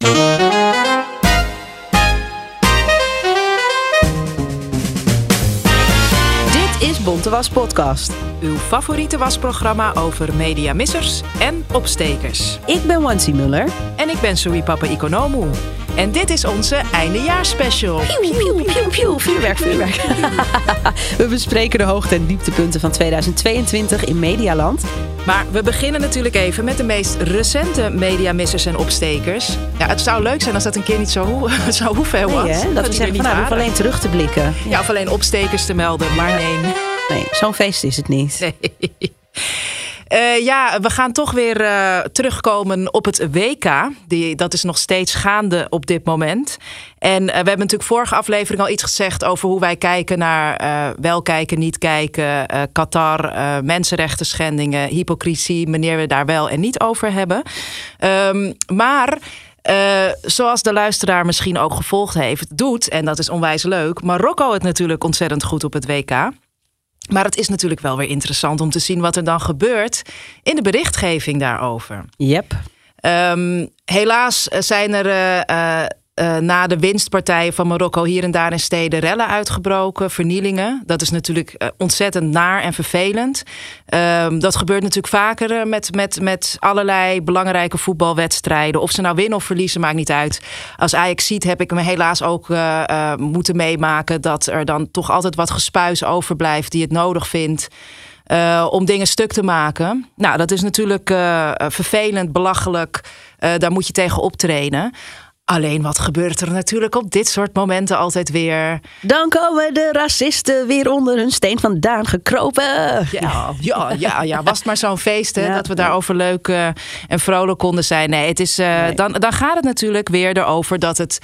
Dit is Bonte Was Podcast. Uw favoriete wasprogramma over mediamissers en opstekers. Ik ben Wansi Muller. En ik ben Sui Papa Economu. En dit is onze eindejaarsspecial. Pieuw, pieuw, pieuw, pieuw. Vuurwerk, vuurwerk. We bespreken de hoogte- en dieptepunten van 2022 in Medialand. Maar we beginnen natuurlijk even met de meest recente mediamissers en opstekers. Ja, het zou leuk zijn als dat een keer niet zo, zo hoeveel was. Nee, hè? Dat, we die zeggen, van, nou, we hoeven alleen terug te blikken. Ja, of alleen opstekers te melden, maar nee. Nee, zo'n feest is het niet. Nee. Eh, ja, we gaan toch weer eh, terugkomen op het WK. Die, dat is nog steeds gaande op dit moment. En eh, we hebben natuurlijk vorige aflevering al iets gezegd over hoe wij kijken naar wel kijken, niet kijken, Qatar, mensenrechten schendingen, hypocrisie, wanneer we daar wel en niet over hebben. Ehm, maar. zoals de luisteraar misschien ook gevolgd heeft, doet, en dat is onwijs leuk, Marokko het natuurlijk ontzettend goed op het WK. Maar het is natuurlijk wel weer interessant om te zien wat er dan gebeurt in de berichtgeving daarover. Yep. Um, helaas zijn er uh, uh, na de winstpartijen van Marokko hier en daar in steden rellen uitgebroken, vernielingen. Dat is natuurlijk uh, ontzettend naar en vervelend. Um, dat gebeurt natuurlijk vaker met, met, met allerlei belangrijke voetbalwedstrijden. Of ze nou winnen of verliezen, maakt niet uit. Als Ajax ziet, heb ik me helaas ook moeten meemaken dat er dan toch altijd wat gespuis overblijft die het nodig vindt. Om dingen stuk te maken. Nou, dat is natuurlijk vervelend, belachelijk. Daar moet je tegen optreden. Alleen wat gebeurt er natuurlijk op dit soort momenten altijd weer? Dan komen de racisten weer onder hun steen vandaan gekropen. Ja, ja, ja, ja. was het maar zo'n feest hè, ja, dat we daarover leuk uh, en vrolijk konden zijn. Nee, het is, uh, nee. dan, dan gaat het natuurlijk weer erover dat het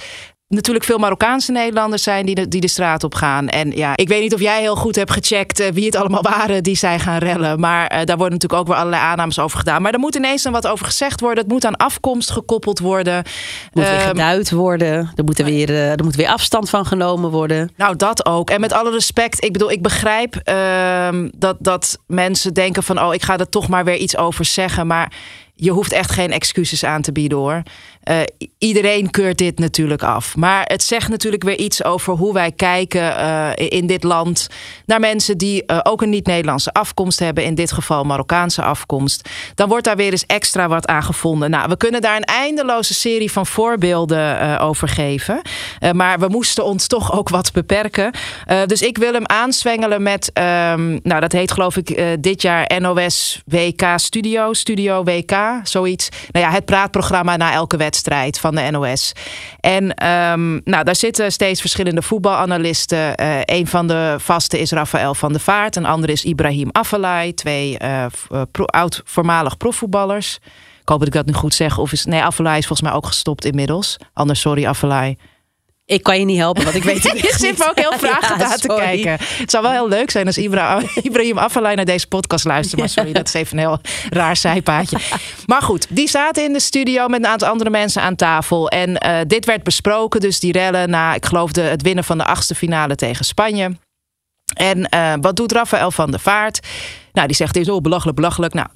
natuurlijk veel Marokkaanse Nederlanders zijn die de, die de straat op gaan. En ja, ik weet niet of jij heel goed hebt gecheckt uh, wie het allemaal waren die zijn gaan rellen. Maar uh, daar worden natuurlijk ook weer allerlei aannames over gedaan. Maar er moet ineens dan wat over gezegd worden. Het moet aan afkomst gekoppeld worden. Er moet weer Ehm, geduid worden. Er moet, er, weer, uh, er moet weer afstand van genomen worden. Nou, dat ook. En met alle respect, ik bedoel, ik begrijp uh, dat, dat mensen denken van... oh, ik ga er toch maar weer iets over zeggen. Maar je hoeft echt geen excuses aan te bieden hoor. Uh, iedereen keurt dit natuurlijk af. Maar het zegt natuurlijk weer iets over hoe wij kijken uh, in dit land naar mensen die uh, ook een niet-Nederlandse afkomst hebben, in dit geval Marokkaanse afkomst. Dan wordt daar weer eens extra wat aan gevonden. Nou, we kunnen daar een eindeloze serie van voorbeelden over geven. maar we moesten ons toch ook wat beperken. dus ik wil hem aanzwengelen met, um, nou, dat heet geloof ik dit jaar NOS WK Studio, Studio WK, zoiets. Nou ja, het praatprogramma na elke wedstrijd wedstrijd van de NOS. En um, nou, daar zitten steeds verschillende voetbalanalisten. Uh, een van de vaste is Rafael van der Vaart. Een andere is Ibrahim Afellay. Twee uh, pro, oud voormalig profvoetballers. Ik hoop dat ik dat nu goed zeg. Of is, nee, Afellay is volgens mij ook gestopt inmiddels. Anders, sorry Afellay. Ik kan je niet helpen, want ik weet het Je zit me ook heel vragen ja, te kijken. Het zou wel heel leuk zijn als Ibra Ibrahim Afellay naar deze podcast luistert. Maar sorry, dat is even een heel raar zijpaadje. Maar goed, die zaten in de studio met een aantal andere mensen aan tafel. En uh, dit werd besproken, dus die rellen na, ik geloof, de, het winnen van de achtste finale tegen Spanje. En uh, wat doet Rafael van der Vaart? Nou, die zegt, dit is oh, belachelijk, belachelijk. Nou,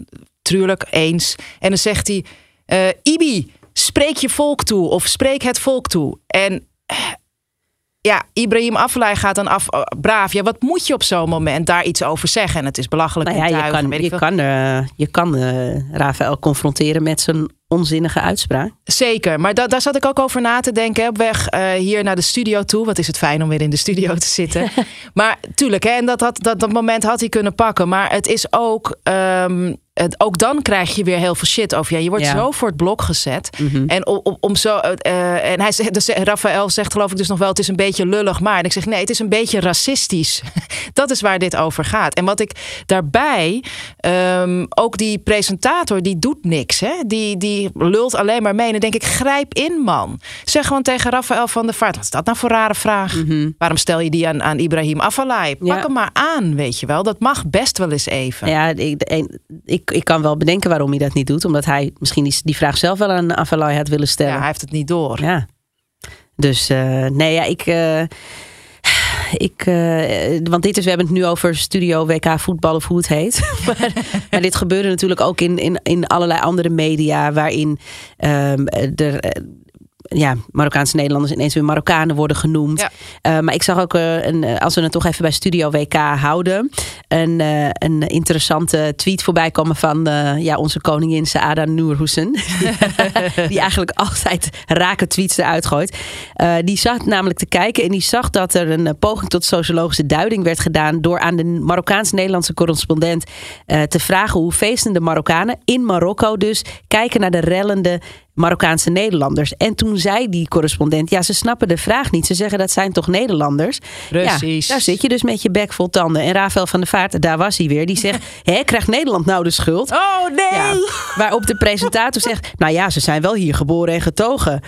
tuurlijk, eens. En dan zegt hij, uh, Ibi, spreek je volk toe of spreek het volk toe. En ja, Ibrahim Afellay gaat dan af. Oh, braaf, ja, wat moet je op zo'n moment daar iets over zeggen? En het is belachelijk. Nou ja, je, tuigen, kan, je, kan, uh, je kan uh, Rafael confronteren met zijn onzinnige uitspraak. Zeker, maar da daar zat ik ook over na te denken. Op weg uh, hier naar de studio toe. Wat is het fijn om weer in de studio te zitten. maar tuurlijk, hè, en dat, had, dat, dat moment had hij kunnen pakken. Maar het is ook. Um, eh, ook dan krijg je weer heel veel shit over je. Je wordt Ja. zo voor het blok gezet. Mhm. En om, om, om zo. eh, en hij zegt, dus, Rafael zegt geloof ik dus nog wel: het is een beetje lullig, maar. En ik zeg nee, het is een beetje racistisch. dat is waar dit over gaat. En wat ik daarbij ehm, ook die presentator die doet niks, hè? Die, die lult alleen maar mee. En dan denk ik: grijp in, man. Zeg gewoon tegen Rafael van der Vaart: wat is dat nou voor rare vraag? Waarom stel je die aan, aan Ibrahim Afellay? Pak Mhm. Ja. hem maar aan, weet je wel. Dat mag best wel eens even. Ja, ik, de- ik, ik kan wel bedenken waarom hij dat niet doet. Omdat hij misschien die, die vraag zelf wel aan Avalai had willen stellen. Ja, hij heeft het niet door. Ja. Dus eh, nee, ja, ik. eh, ik eh, want dit is, we hebben het nu over Studio WK voetbal of hoe het heet. maar, maar dit gebeurde natuurlijk ook in, in, in allerlei andere media. waarin ehm, er. Ja, Marokkaanse Nederlanders ineens weer Marokkanen worden genoemd. Ja. Eh, maar ik zag ook, eh, een, eh, als we het toch even bij Studio WK houden, een, een interessante tweet voorbij komen van ja, onze koningin Saada Noorhoesen. die eigenlijk altijd rake tweets eruit gooit. Die zat namelijk te kijken en die zag dat er een poging tot sociologische duiding werd gedaan door aan de Marokkaans-Nederlandse correspondent eh, te vragen hoe feestende Marokkanen in Marokko dus kijken naar de rellende Marokkaanse Nederlanders. En toen zei die correspondent, ja, ze snappen de vraag niet. Ze zeggen dat zijn toch Nederlanders? Precies. Ja, daar zit je dus met je bek vol tanden. En Rafael van der Vaart, daar was hij weer. Die zegt, hè, krijgt Nederland nou de schuld? Oh nee! Ja, waarop de presentator zegt: Nou ja, ze zijn wel hier geboren en getogen.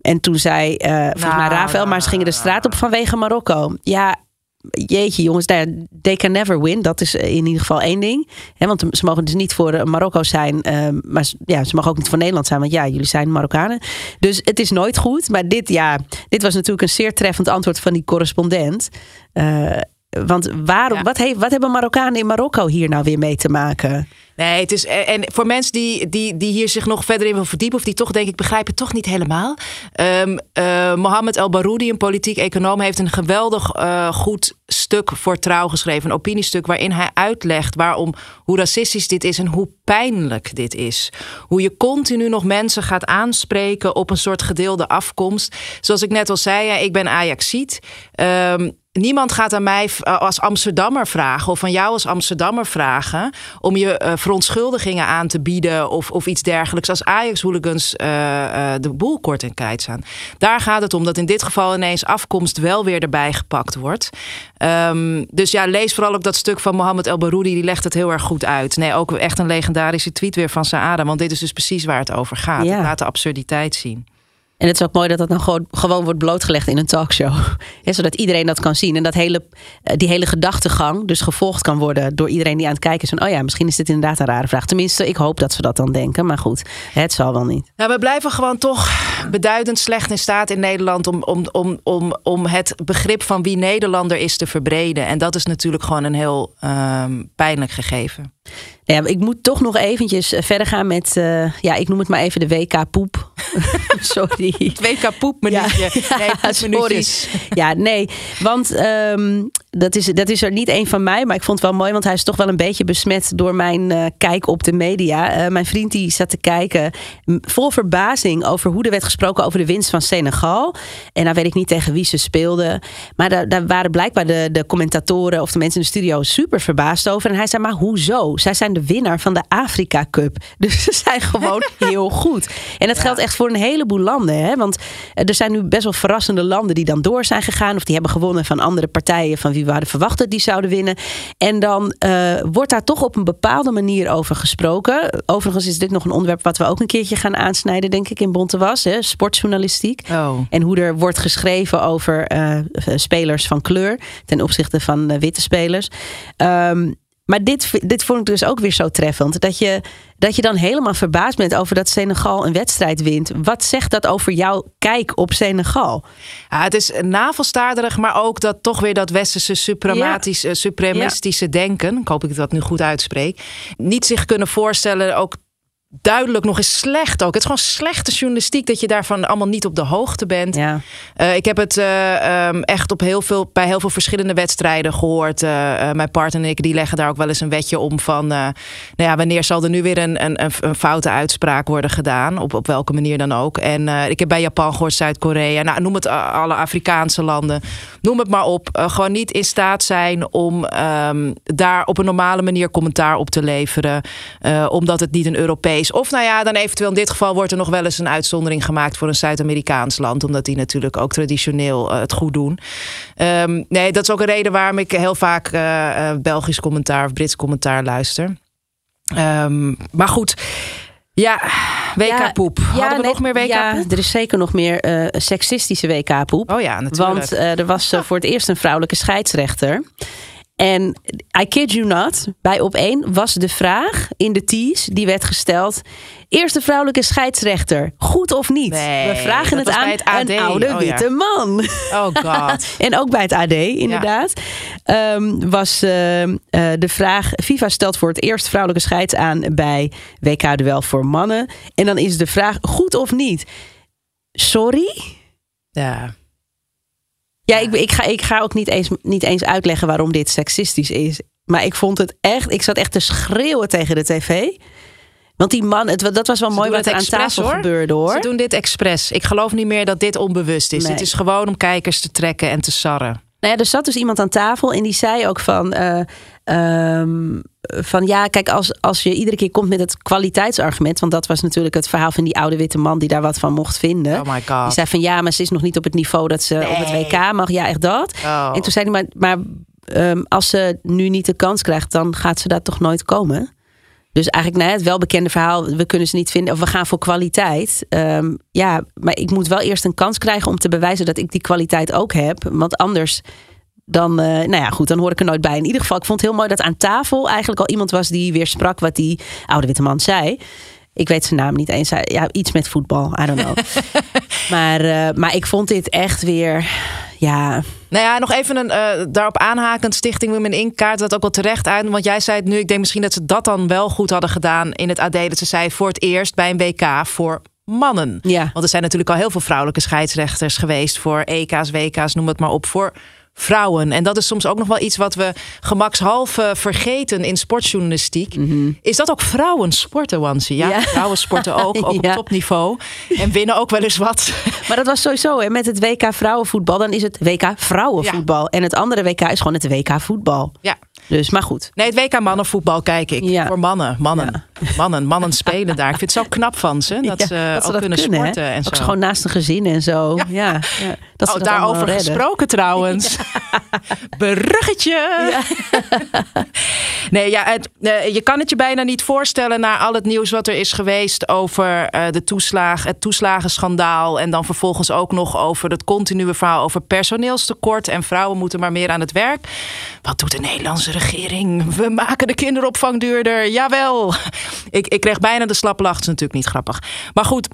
En toen zei eh volgens mij Nou, Rafael, nou, maar ze gingen de straat op vanwege Marokko. Ja, jeetje jongens, they can never win. Dat is in ieder geval één ding. Want ze mogen dus niet voor eh, Marokko zijn. eh, maar ze- ja, ze mogen ook niet voor Nederland zijn. Want ja, jullie zijn Marokkanen. Dus het is nooit goed. Maar dit, ja, dit was natuurlijk een zeer treffend antwoord van die correspondent. Eh, want waarom, Ja. wat, heeft, wat hebben Marokkanen in Marokko hier nou weer mee te maken? Nee, het is. En voor mensen die, die, die hier zich nog verder in wil verdiepen, of die toch denk ik begrijpen toch niet helemaal. Eh, Mohammed El Baroudi, een politiek econoom, heeft een geweldig eh, goed stuk voor trouw geschreven. Een opiniestuk waarin hij uitlegt waarom, hoe racistisch dit is en hoe pijnlijk dit is. Hoe je continu nog mensen gaat aanspreken op een soort gedeelde afkomst. Zoals ik net al zei, ja, ik ben Ajaxiet. Ehm Niemand gaat aan mij als Amsterdammer vragen of van jou als Amsterdammer vragen om je eh, verontschuldigingen aan te bieden of, of iets dergelijks als Ajax-hooligans eh, eh, de boel kort en kwijt staan. Daar gaat het om dat in dit geval ineens afkomst wel weer erbij gepakt wordt. Ehm, dus ja, lees vooral ook dat stuk van Mohammed El Baroudi, die legt het heel erg goed uit. Nee, ook echt een legendarische tweet weer van Saada, want dit is dus precies waar het over gaat. Ja. Laat de absurditeit zien. En het is ook mooi dat dat dan gewoon, gewoon wordt blootgelegd in een talkshow. Ja, zodat iedereen dat kan zien. En dat hele, eh, die hele gedachtegang dus gevolgd kan worden door iedereen die aan het kijken is. Van, oh ja, misschien is dit inderdaad een rare vraag. Tenminste, ik hoop dat ze dat dan denken. Maar goed, het zal wel niet. Nou, we blijven gewoon toch beduidend slecht in staat in Nederland om, om, om, om, om het begrip van wie Nederlander is te verbreden. En dat is natuurlijk gewoon een heel ehm, pijnlijk gegeven. Ja, ik moet toch nog eventjes eh, verder gaan met, eh, ja, ik noem het maar even de WK poep. Sorry. WK poepminuutje. Ja, nee, ja, poepminuutjes. Ja, nee, want ehm, dat, is, dat is er niet één van mij. Maar ik vond het wel mooi, want hij is toch wel een beetje besmet door mijn eh, kijk op de media. Eh, mijn vriend die zat te kijken vol verbazing over hoe er werd gesproken over de winst van Senegal. En dan weet ik niet tegen wie ze speelden. Maar daar, daar waren blijkbaar de, de commentatoren of de mensen in de studio super verbaasd over. En hij zei, maar hoezo? Zij zijn de winnaar van de Afrika Cup. Dus ze zijn gewoon heel goed. En dat geldt echt voor een heleboel landen. Hè? Want eh, er zijn nu best wel verrassende landen die dan door zijn gegaan. Of die hebben gewonnen van andere partijen van wie we hadden verwacht dat die zouden winnen. En dan eh, wordt daar toch op een bepaalde manier over gesproken. Overigens is dit nog een onderwerp wat we ook een keertje gaan aansnijden, denk ik, in Bonte Was. Hè? Sportjournalistiek. Oh. En hoe er wordt geschreven over eh, spelers van kleur ten opzichte van witte spelers. Ehm, maar dit, dit vond ik dus ook weer zo treffend. Dat je, dat je dan helemaal verbaasd bent over dat Senegal een wedstrijd wint. Wat zegt dat over jouw kijk op Senegal? Ja, het is navelstaarderig, maar ook dat toch weer dat westerse suprematische, supremistische denken. Ik hoop dat ik dat nu goed uitspreek. Niet zich kunnen voorstellen, ook duidelijk nog eens slecht ook. Het is gewoon slechte journalistiek dat je daarvan allemaal niet op de hoogte bent. Ja. Uh, ik heb het uh, um, echt op heel veel, bij heel veel verschillende wedstrijden gehoord. Uh, mijn partner en ik die leggen daar ook wel eens een wetje om van... nou ja, wanneer zal er nu weer een, een, een foute uitspraak worden gedaan? Op, op welke manier dan ook. En ik heb bij Japan gehoord, Zuid-Korea. Nou, noem het alle Afrikaanse landen. Noem het maar op. gewoon niet in staat zijn om um, daar op een normale manier commentaar op te leveren. omdat het niet een Europees of nou ja, dan eventueel in dit geval wordt er nog wel eens een uitzondering gemaakt voor een Zuid-Amerikaans land. Omdat die natuurlijk ook traditioneel uh, het goed doen. Um, nee, dat is ook een reden waarom ik heel vaak uh, uh, Belgisch commentaar of Brits commentaar luister. Um, maar goed. Ja, WK-poep. Ja, Hadden we nog meer WK-poep? Ja, er is zeker nog meer uh, seksistische WK-poep. Oh ja, natuurlijk. Want er was voor het eerst een vrouwelijke scheidsrechter. En I kid you not, bij op één was de vraag in de tease die werd gesteld. Eerste vrouwelijke scheidsrechter, goed of niet? Nee, We vragen het aan het AD. een oude oh, witte ja. man. Oh god. en ook bij het AD, inderdaad. Ja. Um, was uh, uh, de vraag: FIFA stelt voor het eerst vrouwelijke scheids aan bij WK-duel voor mannen. En dan is de vraag: goed of niet? Sorry? Ja. Ja, ik, ik, ga, ik ga ook niet eens, niet eens uitleggen waarom dit seksistisch is. Maar ik vond het echt, ik zat echt te schreeuwen tegen de tv. Want die man, het, dat was wel Ze mooi wat er aan tafel hoor. gebeurde hoor. Ze doen dit expres. Ik geloof niet meer dat dit onbewust is. Nee. Dit is gewoon om kijkers te trekken en te sarren. Nou ja, er zat dus iemand aan tafel en die zei ook van. eh, ehm, van ja, kijk, als, als je iedere keer komt met het kwaliteitsargument. Want dat was natuurlijk het verhaal van die oude witte man die daar wat van mocht vinden. Oh my god. Die zei van ja, maar ze is nog niet op het niveau dat ze op het. WK mag. Ja, echt dat. Oh. En toen zei hij, maar, maar ehm, als ze nu niet de kans krijgt, dan gaat ze daar toch nooit komen. Dus eigenlijk nou, het welbekende verhaal, we kunnen ze niet vinden of we gaan voor kwaliteit. Ehm, ja, maar ik moet wel eerst een kans krijgen om te bewijzen dat ik die kwaliteit ook heb. Want anders dan, eh, nou ja, goed, dan hoor ik er nooit bij. In ieder geval, ik vond het heel mooi dat aan tafel eigenlijk al iemand was die weer sprak wat die oude witte man zei. Ik weet zijn naam niet eens. Ja, iets met voetbal. I don't know. maar, eh, maar ik vond dit echt weer. Ja, Nou ja, nog even een eh, daarop aanhakend Stichting Women in kaart dat ook wel terecht uit. Want jij zei het nu, ik denk misschien dat ze dat dan wel goed hadden gedaan in het AD. Dat ze zei voor het eerst bij een WK voor mannen. ja. Want er zijn natuurlijk al heel veel vrouwelijke scheidsrechters geweest voor EK's, WK's, noem het maar op, voor vrouwen. En dat is soms ook nog wel iets wat we gemakshalve vergeten in sportjournalistiek. Is dat ook vrouwen sporten, Wansi? Ja, Ja. vrouwen sporten ook, ook Ja. op topniveau. En winnen ook wel eens wat. Maar dat was sowieso hè, met het WK vrouwenvoetbal. Dan is het WK vrouwenvoetbal. En het andere WK is gewoon het WK voetbal. Ja. Dus, maar goed. Nee, het WK mannenvoetbal kijk ik. Voor mannen. Mannen. Mannen. Mannen spelen daar. Ik vind het zo knap van ze. Dat Ja, ze dat ook dat kunnen, hè? sporten en zo. Ook gewoon naast een gezin en zo. Ja. Ja, Dat oh, dat daarover gesproken trouwens. Bruggetje. nee, ja, het, eh, je kan het je bijna niet voorstellen na al het nieuws wat er is geweest over eh, de toeslag, het toeslagenschandaal. En dan vervolgens ook nog over het continue verhaal over personeelstekort. En vrouwen moeten maar meer aan het werk. Wat doet de Nederlandse regering? We maken de kinderopvang duurder. Jawel. Ik, ik kreeg bijna de slappe lach. Het is natuurlijk niet grappig. Maar goed,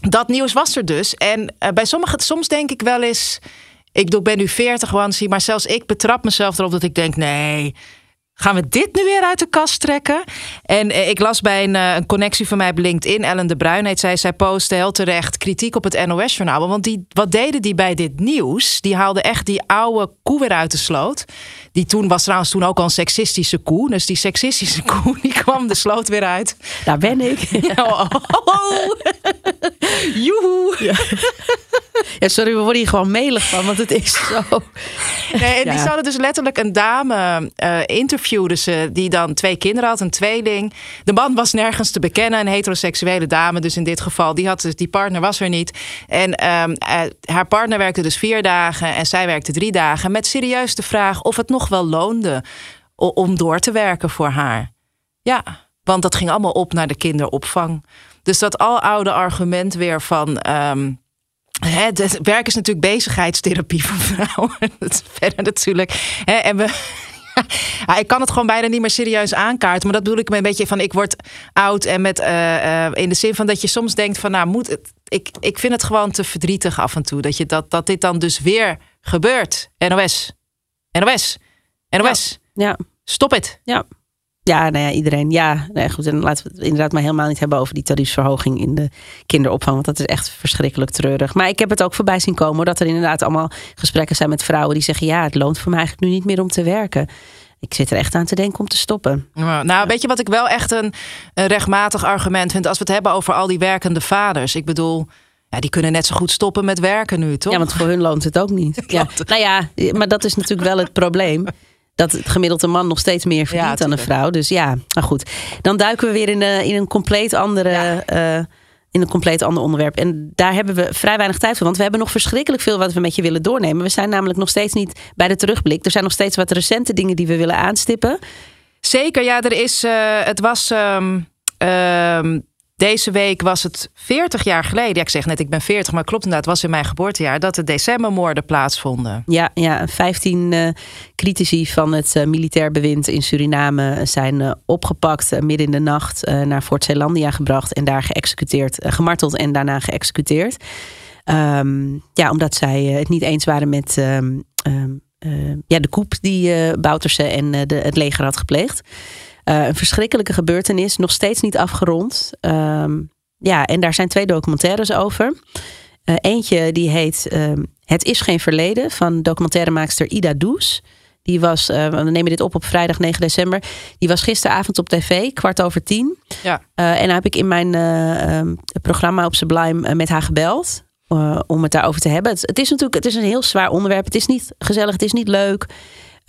dat nieuws was er dus. En eh, bij sommigen, soms denk ik wel eens. Ik ben nu 40, Wansi, maar zelfs ik betrap mezelf erop dat ik denk: nee. Gaan we dit nu weer uit de kast trekken? En eh, ik las bij een, eh, een connectie van mij op LinkedIn, Ellen de Bruin heet zij. Zij postte heel terecht kritiek op het NOS-journaal. Want die, wat deden die bij dit nieuws? Die haalden echt die oude koe weer uit de sloot. Die toen was trouwens toen ook al een seksistische koe. Dus die seksistische koe die kwam de sloot weer uit. Daar ben ik. Oh, oh, oh. Joehoe. Ja, sorry, we worden hier gewoon melig van, want het is zo. Nee, en die Ja. zouden dus letterlijk een dame eh interviewden ze die dan twee kinderen had, een tweeling. De man was nergens te bekennen, een heteroseksuele dame, dus in dit geval, die had dus die partner was er niet. En ehm, eh, haar partner werkte dus vier dagen en zij werkte drie dagen, met serieus de vraag of het nog wel loonde om door te werken voor haar. Ja, want dat ging allemaal op naar de kinderopvang. Dus dat aloude argument weer van. het werk is natuurlijk bezigheidstherapie voor vrouwen. Dat is verder natuurlijk. En we, ja, ik kan het gewoon bijna niet meer serieus aankaarten. Maar dat bedoel ik me een beetje van: ik word oud. En met, eh, eh, in de zin van dat je soms denkt: van nou, moet het. Ik, ik vind het gewoon te verdrietig af en toe. Dat, je dat, dat dit dan dus weer gebeurt. NOS. NOS. NOS. Ja. Stop het. Ja. Ja, nou ja, iedereen. Ja, nee, goed. En laten we het inderdaad maar helemaal niet hebben over die tariefsverhoging in de kinderopvang. Want dat is echt verschrikkelijk treurig. Maar ik heb het ook voorbij zien komen. Dat er inderdaad allemaal gesprekken zijn met vrouwen die zeggen: Ja, het loont voor mij eigenlijk nu niet meer om te werken. Ik zit er echt aan te denken om te stoppen. Nou, weet je wat ik wel echt een, een rechtmatig argument vind? Als we het hebben over al die werkende vaders. Ik bedoel. Ja, die kunnen net zo goed stoppen met werken nu, toch? Ja, want voor hun loont het ook niet. Ja. Nou ja, maar dat is natuurlijk wel het probleem dat het gemiddelde man nog steeds meer verdient dan een vrouw. Dus ja, nou goed. Dan duiken we weer in, uh, in een compleet andere. Ja. Uh, in een compleet ander onderwerp. En daar hebben we vrij weinig tijd voor. Want we hebben nog verschrikkelijk veel wat we met je willen doornemen. We zijn namelijk nog steeds niet bij de terugblik. Er zijn nog steeds wat recente dingen die we willen aanstippen. Zeker, ja, er is. Uh, het was. Um, deze week was het 40 jaar geleden. Ja, ik zeg net, ik ben 40, maar klopt inderdaad. Was in mijn geboortejaar dat de decembermoorden plaatsvonden. Ja, ja 15 uh, critici van het uh, militair bewind in Suriname zijn uh, opgepakt midden in de nacht naar Fort Zeelandia gebracht en daar geëxecuteerd, gemarteld en daarna geëxecuteerd. Um, ja, omdat zij het niet eens waren met um, um, ja, de koep die Bouterse en de, het leger had gepleegd. Uh, een verschrikkelijke gebeurtenis, nog steeds niet afgerond. Um, ja, en daar zijn twee documentaires over. Uh, eentje die heet uh, Het is geen verleden van documentairemaakster Ida Does. Die was, uh, we nemen dit op op vrijdag 9 december. Die was gisteravond op tv, kwart over tien. Ja. en dan heb ik in mijn um, programma op Sublime met haar gebeld. om het daarover te hebben. Het, het, is natuurlijk het is een heel zwaar onderwerp. Het is niet gezellig, het is niet leuk.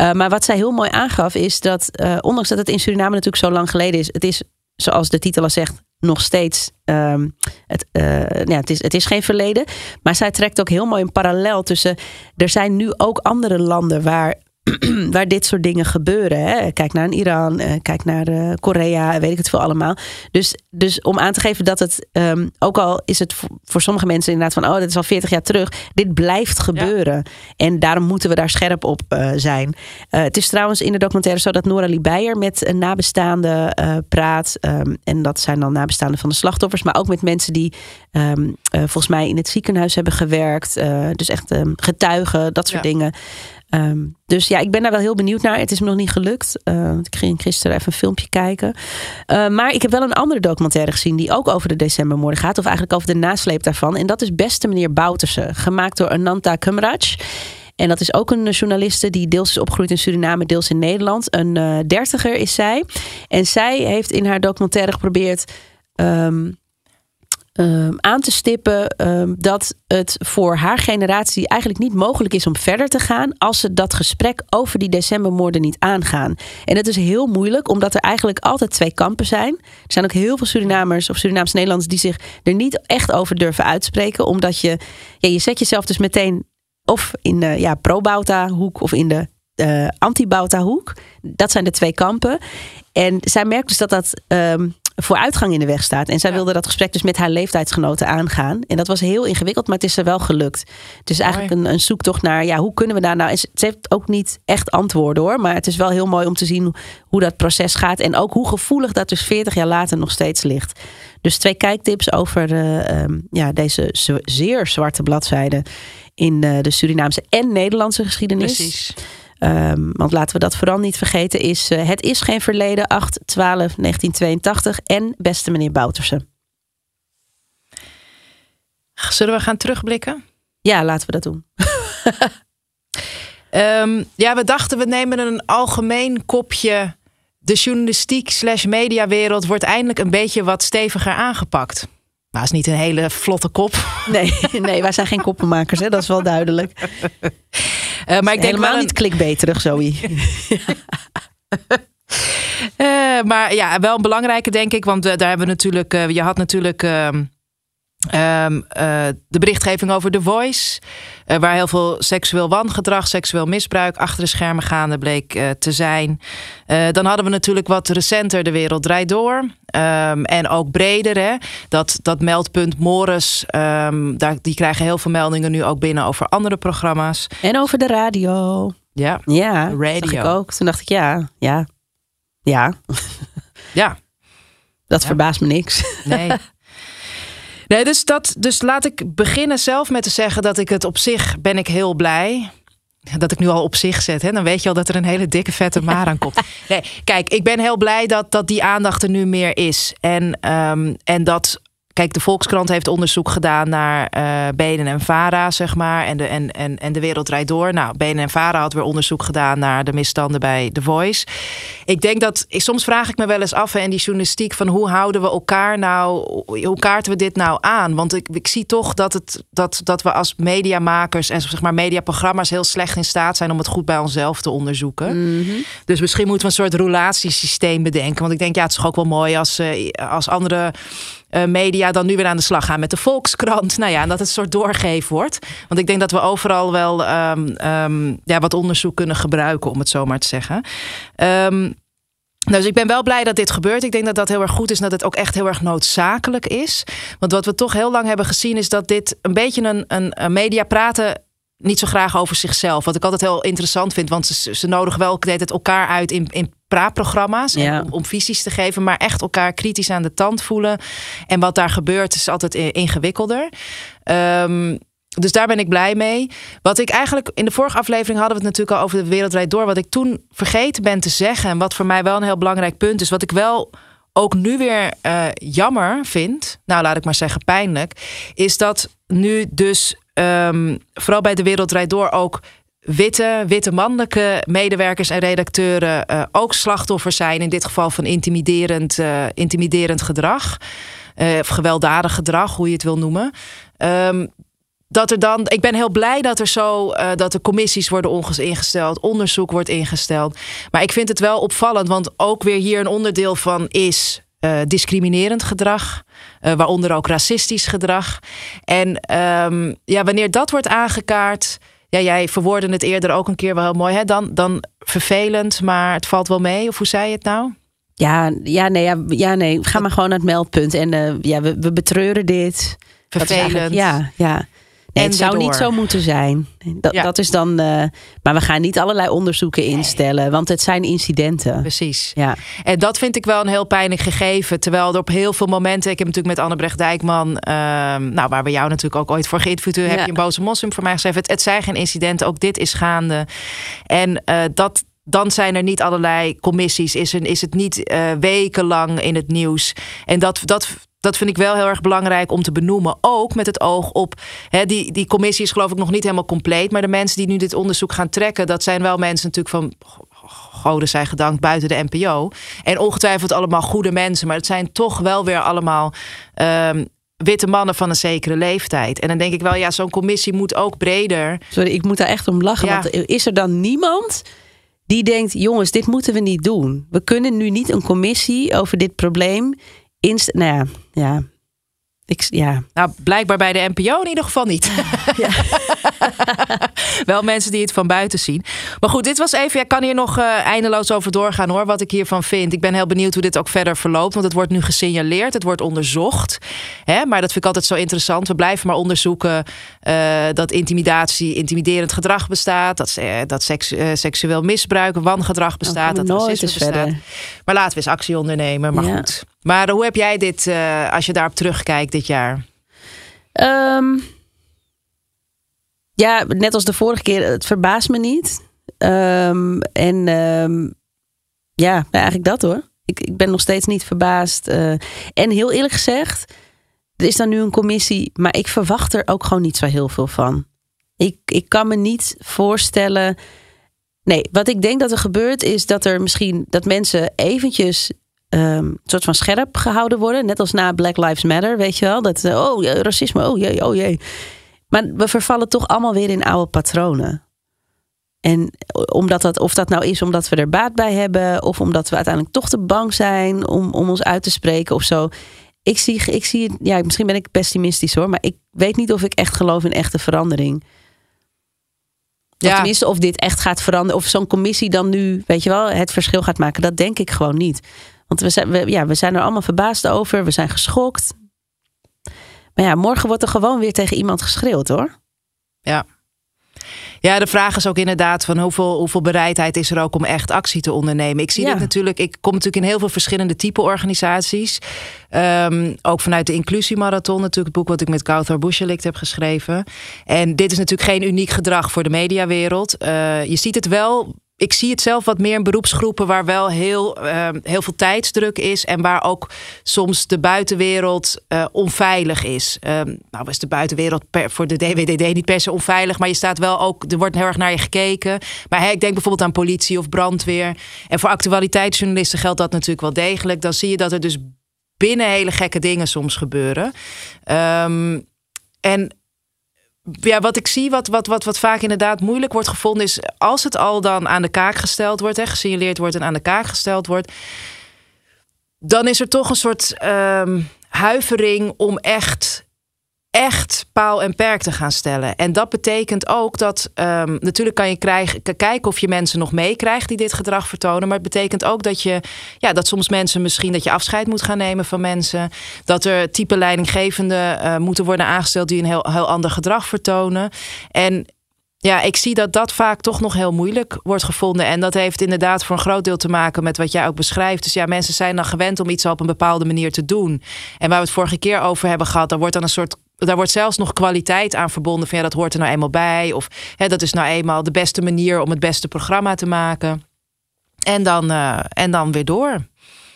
Uh, maar wat zij heel mooi aangaf is dat, uh, ondanks dat het in Suriname natuurlijk zo lang geleden is, het is, zoals de titel al zegt, nog steeds. Um, het, uh, ja, het, is, het is geen verleden. Maar zij trekt ook heel mooi een parallel tussen. Er zijn nu ook andere landen waar waar dit soort dingen gebeuren. Hè. Kijk naar Iran, uh, kijk naar uh, Korea, weet ik het veel allemaal. Dus, dus om aan te geven dat het, um, ook al is het voor, voor, sommige mensen inderdaad van, oh, dit is al 40 jaar terug, dit blijft gebeuren. Ja. En daarom moeten we daar scherp op uh, zijn. het is trouwens in de documentaire zo dat Nora Liebeyer met een nabestaande praat. Um, en dat zijn dan nabestaanden van de slachtoffers, maar ook met mensen die um, volgens mij in het ziekenhuis hebben gewerkt. dus echt getuigen, dat soort ja. dingen. Um, dus ja, ik ben daar wel heel benieuwd naar. Het is me nog niet gelukt. Uh, ik ging gisteren even een filmpje kijken. Uh, maar ik heb wel een andere documentaire gezien die ook over de decembermoorden gaat. Of eigenlijk over de nasleep daarvan. En dat is Beste Meneer Bouterse. Gemaakt door Ananta Kumraj. En dat is ook een journaliste die deels is opgegroeid in Suriname, deels in Nederland. Een uh, dertiger is zij. En zij heeft in haar documentaire geprobeerd. Um, um, aan te stippen um, dat het voor haar generatie eigenlijk niet mogelijk is om verder te gaan als ze dat gesprek over die decembermoorden niet aangaan. En dat is heel moeilijk, omdat er eigenlijk altijd twee kampen zijn. Er zijn ook heel veel Surinamers of Surinaams Nederlanders die zich er niet echt over durven uitspreken, omdat je, ja, je zet jezelf dus meteen of in de ja, pro-Bauta hoek of in de uh, anti-Bauta hoek. Dat zijn de twee kampen. En zij merkt dus dat dat um, vooruitgang in de weg staat. En zij ja. wilde dat gesprek dus met haar leeftijdsgenoten aangaan. En dat was heel ingewikkeld, maar het is er wel gelukt. Het is eigenlijk een, een, zoektocht naar, ja, hoe kunnen we daar nou... Ze heeft ook niet echt antwoorden hoor, maar het is wel heel mooi om te zien hoe dat proces gaat. En ook hoe gevoelig dat dus 40 jaar later nog steeds ligt. Dus twee kijktips over uh, um, ja, deze zeer zwarte bladzijde in uh, de Surinaamse en Nederlandse geschiedenis. Precies. Um, want laten we dat vooral niet vergeten, is uh, Het is geen verleden, 8, 12, 1982 en Beste meneer Bouterse. Zullen we gaan terugblikken? Ja, laten we dat doen. um, ja, we dachten we nemen een algemeen kopje. De journalistiek slash mediawereld wordt eindelijk een beetje wat steviger aangepakt. Maar is niet een hele vlotte kop. Nee, nee wij zijn geen koppenmakers, hè? dat is wel duidelijk. Uh, maar ik denk helemaal een... niet klikbeterig, Zoe. uh, maar ja, wel een belangrijke, denk ik. Want uh, daar hebben we natuurlijk. je had natuurlijk. Um, uh, de berichtgeving over The Voice, uh, waar heel veel seksueel wangedrag, seksueel misbruik achter de schermen gaande bleek uh, te zijn. dan hadden we natuurlijk wat recenter De Wereld Draait Door. Um, en ook breder, hè? Dat, dat meldpunt Morris, um, daar, die krijgen heel veel meldingen nu ook binnen over andere programma's. En over de radio. Ja, ja radio. ik ook. Toen dacht ik, ja, ja, ja. Ja. Dat ja. verbaast me niks. Nee. Nee, dus, dat, dus laat ik beginnen zelf met te zeggen dat ik het op zich ben ik heel blij. dat ik nu al op zich zet, hè, dan weet je al dat er een hele dikke vette maar aan komt. Nee, kijk, ik ben heel blij dat, dat die aandacht er nu meer is. En, ehm, en dat Kijk, de Volkskrant heeft onderzoek gedaan naar uh, Benen en Vara, zeg maar. En de, en, en, en de wereld draait door. Nou, Benen en Vara had weer onderzoek gedaan naar de misstanden bij The Voice. Ik denk dat, soms vraag ik me wel eens af in die journalistiek van hoe houden we elkaar nou, hoe kaarten we dit nou aan? Want ik, ik zie toch dat, het, dat, dat we als mediamakers en zeg maar mediaprogramma's heel slecht in staat zijn om het goed bij onszelf te onderzoeken. Mhm. Dus misschien moeten we een soort roulatiesysteem bedenken. Want ik denk, ja, het is toch ook wel mooi als, uh, als andere uh, media dan nu weer aan de slag gaan met de Volkskrant. Nou ja, en dat het een soort doorgeven wordt. Want ik denk dat we overal wel um, um, ja, wat onderzoek kunnen gebruiken, om het zo maar te zeggen. Um, dus ik ben wel blij dat dit gebeurt. Ik denk dat dat heel erg goed is en dat het ook echt heel erg noodzakelijk is. Want wat we toch heel lang hebben gezien is dat dit een beetje een, een, een media praten niet zo graag over zichzelf. Wat ik altijd heel interessant vind. Want ze, ze nodigen wel het elkaar uit in, in praatprogramma's. Ja. Om, om, visies te geven. Maar echt elkaar kritisch aan de tand voelen. En wat daar gebeurt is altijd ingewikkelder. Um, dus daar ben ik blij mee. Wat ik eigenlijk in de vorige aflevering hadden we het natuurlijk al over de wereldrijd door. Wat ik toen vergeten ben te zeggen. En wat voor mij wel een heel belangrijk punt is. Wat ik wel ook nu weer uh, jammer vind. Nou, laat ik maar zeggen pijnlijk. Is dat nu dus um, vooral bij de Wereldrijd Door ook witte, witte mannelijke medewerkers en redacteuren uh, ook slachtoffer zijn. In dit geval van intimiderend, uh, intimiderend gedrag. Uh, of gewelddadig gedrag, hoe je het wil noemen. Um, dat er dan, ik ben heel blij dat er zo dat er commissies worden ingesteld, onderzoek wordt ingesteld. Maar ik vind het wel opvallend, want ook weer hier een onderdeel van is uh, discriminerend gedrag, uh, waaronder ook racistisch gedrag. En um, ja, wanneer dat wordt aangekaart, ja, jij verwoordde het eerder ook een keer wel heel mooi, hè? Dan, dan vervelend, maar het valt wel mee. Of hoe zei je het nou? Ja, ja, nee, ja, ja, nee. ga maar gewoon naar het meldpunt. En uh, ja, we, we betreuren dit. Vervelend. Ja, ja het zou niet zo moeten zijn. Dat, dat is dan. Uh, maar we gaan niet allerlei onderzoeken instellen, want het zijn incidenten. Precies. Ja. En dat vind ik wel een heel pijnlijk gegeven. Terwijl er op heel veel momenten. Ik heb natuurlijk met Annebrecht Dijkman. Uh, nou, waar we jou natuurlijk ook ooit voor geïnterviewd hebben. Heb je een boze moslim voor mij geschreven. Het, het zijn geen incidenten. Ook dit is gaande. En uh, dat, dan zijn er niet allerlei commissies. Is, is het niet uh, wekenlang in het nieuws. En dat, dat, dat vind ik wel heel erg belangrijk om te benoemen. Ook met het oog op. Hè, die, die commissie is geloof ik nog niet helemaal compleet. Maar de mensen die nu dit onderzoek gaan trekken, dat zijn wel mensen natuurlijk van. Goden zij gedankt buiten de NPO. En ongetwijfeld allemaal goede mensen. Maar het zijn toch wel weer allemaal. Um, witte mannen van een zekere leeftijd. En dan denk ik wel, ja, zo'n commissie moet ook breder. Sorry, ik moet daar echt om lachen. Want is er dan niemand die denkt: jongens, dit moeten we niet doen? We kunnen nu niet een commissie over dit probleem inst nou ja, ja. Ik, ja. Nou, blijkbaar bij de NPO in ieder geval niet. Ja. Wel mensen die het van buiten zien. Maar goed, dit was even. Ik kan hier nog uh, eindeloos over doorgaan hoor. Wat ik hiervan vind. Ik ben heel benieuwd hoe dit ook verder verloopt. Want het wordt nu gesignaleerd. Het wordt onderzocht. Hè? Maar dat vind ik altijd zo interessant. We blijven maar onderzoeken uh, dat intimidatie, intimiderend gedrag bestaat. Dat, uh, dat seks, seksueel misbruik, wangedrag bestaat. dat racisme bestaat. Verder. Maar laten we eens actie ondernemen. Maar goed. Maar hoe heb jij dit, als je daarop terugkijkt dit jaar? Um, ja, net als de vorige keer, het verbaast me niet. Um, en um, ja, eigenlijk dat hoor. Ik, ik ben nog steeds niet verbaasd. Uh, en heel eerlijk gezegd, er is dan nu een commissie, maar ik verwacht er ook gewoon niet zo heel veel van. Ik, ik kan me niet voorstellen. Nee, wat ik denk dat er gebeurt is dat er misschien dat mensen eventjes um, soort van scherp gehouden worden. Net als na Black Lives Matter, weet je wel. Dat, uh, oh, racisme, oh jee, oh jee. Maar we vervallen toch allemaal weer in oude patronen. En omdat dat, of dat nou is omdat we er baat bij hebben, of omdat we uiteindelijk toch te bang zijn om, om ons uit te spreken of zo. Ik zie, ik zie, ja, misschien ben ik pessimistisch hoor, maar ik weet niet of ik echt geloof in echte verandering. Ja. Of tenminste, of dit echt gaat veranderen. Of zo'n commissie dan nu, weet je wel, het verschil gaat maken. Dat denk ik gewoon niet. Want we zijn, we, ja, we zijn er allemaal verbaasd over. We zijn geschokt. Maar ja, morgen wordt er gewoon weer tegen iemand geschreeuwd hoor. Ja. Ja, de vraag is ook inderdaad van hoeveel, hoeveel bereidheid is er ook om echt actie te ondernemen. Ik zie Ja. dit natuurlijk, ik kom natuurlijk in heel veel verschillende type organisaties. Ehm, ook vanuit de Inclusiemarathon, natuurlijk het boek wat ik met Kauthar Bouchelik heb geschreven. En dit is natuurlijk geen uniek gedrag voor de mediawereld. Eh, je ziet het wel ik zie het zelf wat meer in beroepsgroepen waar wel heel, ehm, heel veel tijdsdruk is. En waar ook soms de buitenwereld eh, onveilig is. Ehm, nou is de buitenwereld per, voor de DWDD niet per se onveilig. Maar je staat wel ook, er wordt heel erg naar je gekeken. Maar hè, ik denk bijvoorbeeld aan politie of brandweer. En voor actualiteitsjournalisten geldt dat natuurlijk wel degelijk. Dan zie je dat er dus binnen hele gekke dingen soms gebeuren. Ehm, en ja, wat ik zie, wat, wat, wat, wat vaak inderdaad moeilijk wordt gevonden, is als het al dan aan de kaak gesteld wordt, hè, gesignaleerd wordt en aan de kaak gesteld wordt, dan is er toch een soort ehm, huivering om echt, echt paal en perk te gaan stellen. En dat betekent ook dat ehm, natuurlijk kan je krijgen, kijken of je mensen nog meekrijgt die dit gedrag vertonen. Maar het betekent ook dat je, ja, dat soms mensen misschien dat je afscheid moet gaan nemen van mensen. Dat er type leidinggevenden eh, moeten worden aangesteld die een heel, heel ander gedrag vertonen. En ja, ik zie dat dat vaak toch nog heel moeilijk wordt gevonden. En dat heeft inderdaad voor een groot deel te maken met wat jij ook beschrijft. Dus ja, mensen zijn dan gewend om iets op een bepaalde manier te doen. En waar we het vorige keer over hebben gehad, daar wordt dan een soort. Daar wordt zelfs nog kwaliteit aan verbonden. Van ja, dat hoort er nou eenmaal bij. Of hè, dat is nou eenmaal de beste manier om het beste programma te maken. En dan, eh, en dan weer door.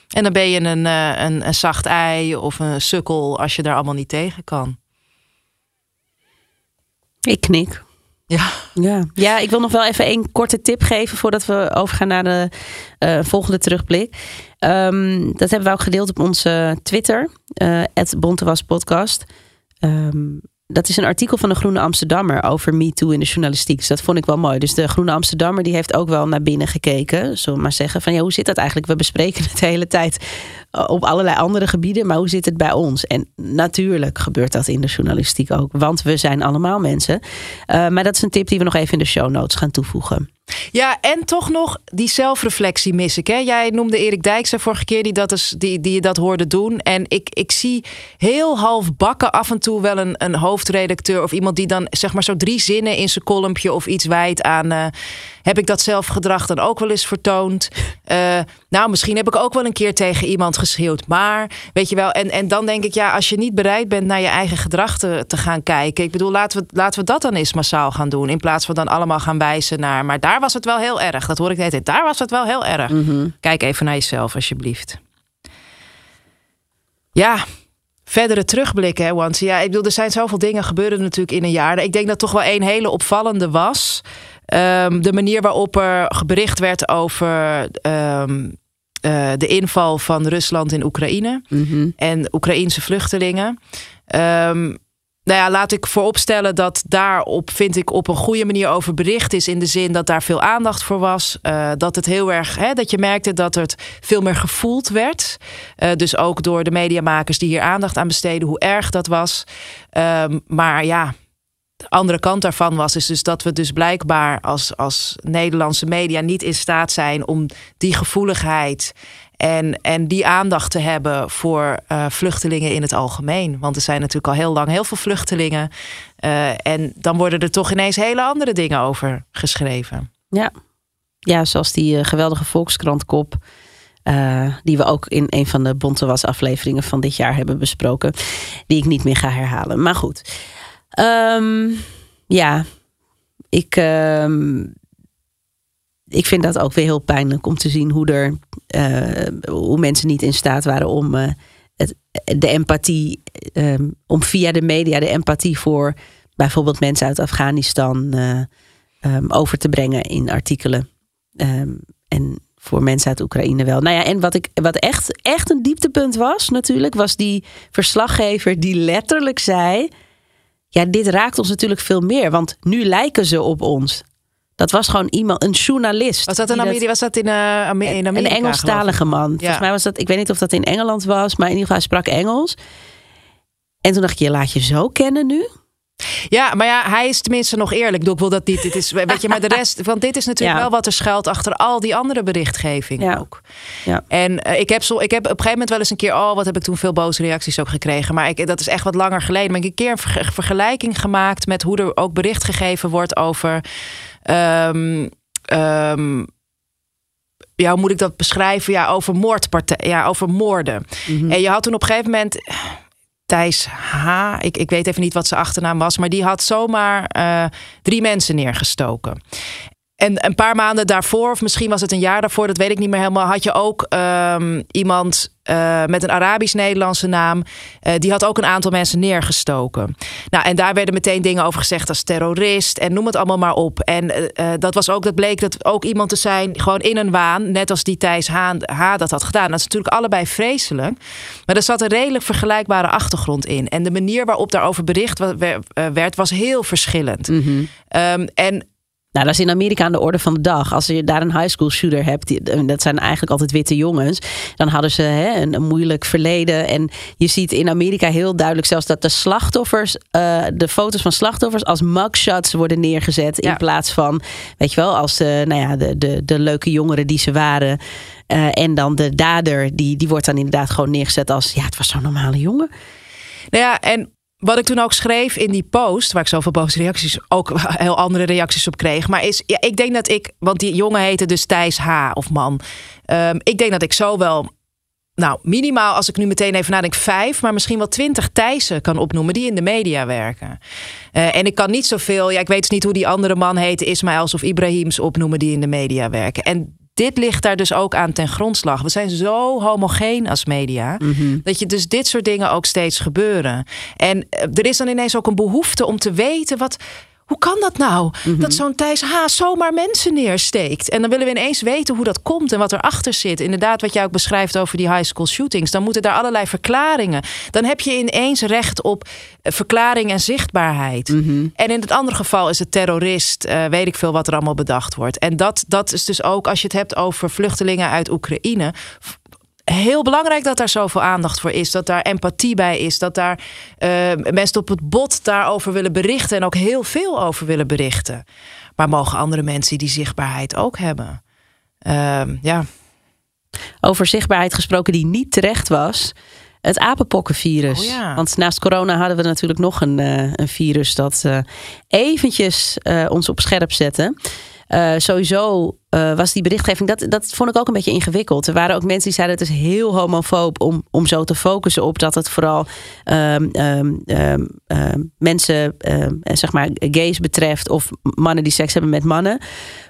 En dan ben je een, eh, een, een zacht ei of een sukkel als je daar allemaal niet tegen kan. Ik knik. Ja. Ja. ja, ik wil nog wel even een korte tip geven voordat we overgaan naar de eh, volgende terugblik. Ehm, dat hebben we ook gedeeld op onze Twitter, het Podcast. Ehm, dat is een artikel van de Groene Amsterdammer over MeToo in de journalistiek. Dus dat vond ik wel mooi. Dus de Groene Amsterdammer die heeft ook wel naar binnen gekeken. Zullen we maar zeggen van ja, hoe zit dat eigenlijk? We bespreken het de hele tijd op allerlei andere gebieden. Maar hoe zit het bij ons? En natuurlijk gebeurt dat in de journalistiek ook. Want we zijn allemaal mensen. Uh, maar dat is een tip die we nog even in de show notes gaan toevoegen. Ja, en toch nog die zelfreflectie mis ik. Hè? Jij noemde Erik Dijkse vorige keer die dat, is, die, die dat hoorde doen. En ik, ik zie heel half bakken af en toe wel een, een hoofdredacteur... of iemand die dan zeg maar zo drie zinnen in zijn kolompje of iets wijdt aan... Uh, heb ik dat zelfgedrag dan ook wel eens vertoond? Uh, nou, misschien heb ik ook wel een keer tegen iemand geschreeuwd. Maar, weet je wel, en, en dan denk ik... ja, als je niet bereid bent naar je eigen gedrag te, te gaan kijken... ik bedoel, laten we, laten we dat dan eens massaal gaan doen... in plaats van dan allemaal gaan wijzen naar... maar daar was het wel heel erg. Dat hoor ik net. Daar was het wel heel erg. Mhm. Mm -hmm. Kijk even naar jezelf, alsjeblieft. Ja, verdere terugblikken, hè, want ja, ik bedoel, er zijn zoveel dingen gebeurden natuurlijk in een jaar. Ik denk dat toch wel een hele opvallende was. Um, de manier waarop er bericht werd over um, uh, de inval van Rusland in Oekraïne Mhm. mm -hmm. en Oekraïense vluchtelingen. Um, nou ja, laat ik vooropstellen dat daarop, vind ik, op een goede manier over bericht is. In de zin dat daar veel aandacht voor was. Uh, dat het heel erg, hè, dat je merkte dat het veel meer gevoeld werd. Uh, dus ook door de mediamakers die hier aandacht aan besteden, hoe erg dat was. Um, maar ja, de andere kant daarvan was is dus dat we dus blijkbaar als, als Nederlandse media niet in staat zijn om die gevoeligheid en, en die aandacht te hebben voor uh, vluchtelingen in het algemeen. Want er zijn natuurlijk al heel lang heel veel vluchtelingen. Uh, en dan worden er toch ineens hele andere dingen over geschreven. Ja, ja zoals die uh, geweldige Volkskrantkop. Die we ook in een van de Bonte Was afleveringen van dit jaar hebben besproken. Die ik niet meer ga herhalen. Maar goed. Um, ja, ik, um, ik vind dat ook weer heel pijnlijk om te zien hoe, er, uh, hoe mensen niet in staat waren om het, de empathie, um, om via de media de empathie voor bijvoorbeeld mensen uit Afghanistan uh, over te brengen in artikelen. en voor mensen uit Oekraïne wel. Nou ja, en wat, ik, wat echt, echt een dieptepunt was natuurlijk, was die verslaggever die letterlijk zei ja, dit raakt ons natuurlijk veel meer, want nu lijken ze op ons. Dat was gewoon iemand, een journalist. Was dat in Amerika? Was dat in, uh, in Amerika? Een Engelstalige man. Ja. Volgens mij was dat, ik weet niet of dat in Engeland was, maar in ieder geval hij sprak Engels. En toen dacht ik, je laat je zo kennen nu. Ja, maar ja, hij is tenminste nog eerlijk. Ik wil dat niet. Dit is, weet je, maar de rest, want dit is natuurlijk Ja. wel wat er schuilt achter al die andere berichtgeving Ja. ook. Ja. En eh, ik, heb zo, ik heb op een gegeven moment wel eens een keer, oh, wat heb ik toen veel boze reacties ook gekregen. Maar ik, dat is echt wat langer geleden. Maar ik heb een keer een verge- vergelijking gemaakt met hoe er ook bericht gegeven wordt over. ehm, ehm, ja, hoe moet ik dat beschrijven? Ja, over moordpartij, ja, over moorden. Mhm. En je had toen op een gegeven moment Thijs H. Ik, ik weet even niet wat zijn achternaam was, maar die had zomaar eh, drie mensen neergestoken. En een paar maanden daarvoor, of misschien was het een jaar daarvoor, dat weet ik niet meer helemaal, had je ook ehm, iemand eh, met een Arabisch-Nederlandse naam. eh, die had ook een aantal mensen neergestoken. Nou, en daar werden meteen dingen over gezegd als terrorist en noem het allemaal maar op. En eh, dat was ook, dat bleek dat ook iemand te zijn, gewoon in een waan, net als die Thijs H. H dat had gedaan. Dat is natuurlijk allebei vreselijk. Maar er zat een redelijk vergelijkbare achtergrond in. En de manier waarop daarover bericht werd, was heel verschillend. Ehm, en Nou, dat is in Amerika aan de orde van de dag. Als je daar een high school shooter hebt, die, dat zijn eigenlijk altijd witte jongens, dan hadden ze hè, een, een moeilijk verleden. En je ziet in Amerika heel duidelijk zelfs dat de slachtoffers, eh, de foto's van slachtoffers als mugshots worden neergezet. In Ja. plaats van, weet je wel, als de, nou ja, de, de, de leuke jongeren die ze waren. Eh, en dan de dader, die, die wordt dan inderdaad gewoon neergezet als, ja, het was zo'n normale jongen. Nou ja, en wat ik toen ook schreef in die post, waar ik zoveel boze reacties, ook heel andere reacties op kreeg. Maar is, ja, ik denk dat ik, want die jongen heette dus Thijs H. of man. Ehm, ik denk dat ik zo wel, nou minimaal als ik nu meteen even nadenk, vijf, maar misschien wel twintig Thijssen kan opnoemen die in de media werken. Eh, en ik kan niet zoveel, ja, ik weet dus niet hoe die andere man heette, Ismaëls of Ibrahims opnoemen die in de media werken. En dit ligt daar dus ook aan ten grondslag. We zijn zo homogeen als media. Dat je dus dit soort dingen ook steeds gebeuren. En eh, er is dan ineens ook een behoefte om te weten wat. Hoe kan dat nou? Dat zo'n Thijs H. zomaar mensen neersteekt. En dan willen we ineens weten hoe dat komt en wat erachter zit. Inderdaad, wat jij ook beschrijft over die high school shootings. Dan moeten daar allerlei verklaringen. Dan heb je ineens recht op eh, verklaring en zichtbaarheid. En in het andere geval is het terrorist. eh, weet ik veel wat er allemaal bedacht wordt. En dat, dat is dus ook als je het hebt over vluchtelingen uit Oekraïne heel belangrijk dat daar zoveel aandacht voor is. Dat daar empathie bij is. Dat daar eh, mensen op het bot daarover willen berichten. En ook heel veel over willen berichten. Maar mogen andere mensen die zichtbaarheid ook hebben? Ehm, ja. Over zichtbaarheid gesproken die niet terecht was. Het apenpokkenvirus. Oh ja. Want naast corona hadden we natuurlijk nog een, eh, een virus dat eh, eventjes ons op scherp zette. Eh, sowieso eh, was die berichtgeving, dat, dat vond ik ook een beetje ingewikkeld. Er waren ook mensen die zeiden het is heel homofoob om, om zo te focussen op dat het vooral ehm, ehm, mensen, eh, zeg maar gays betreft of mannen die seks hebben met mannen.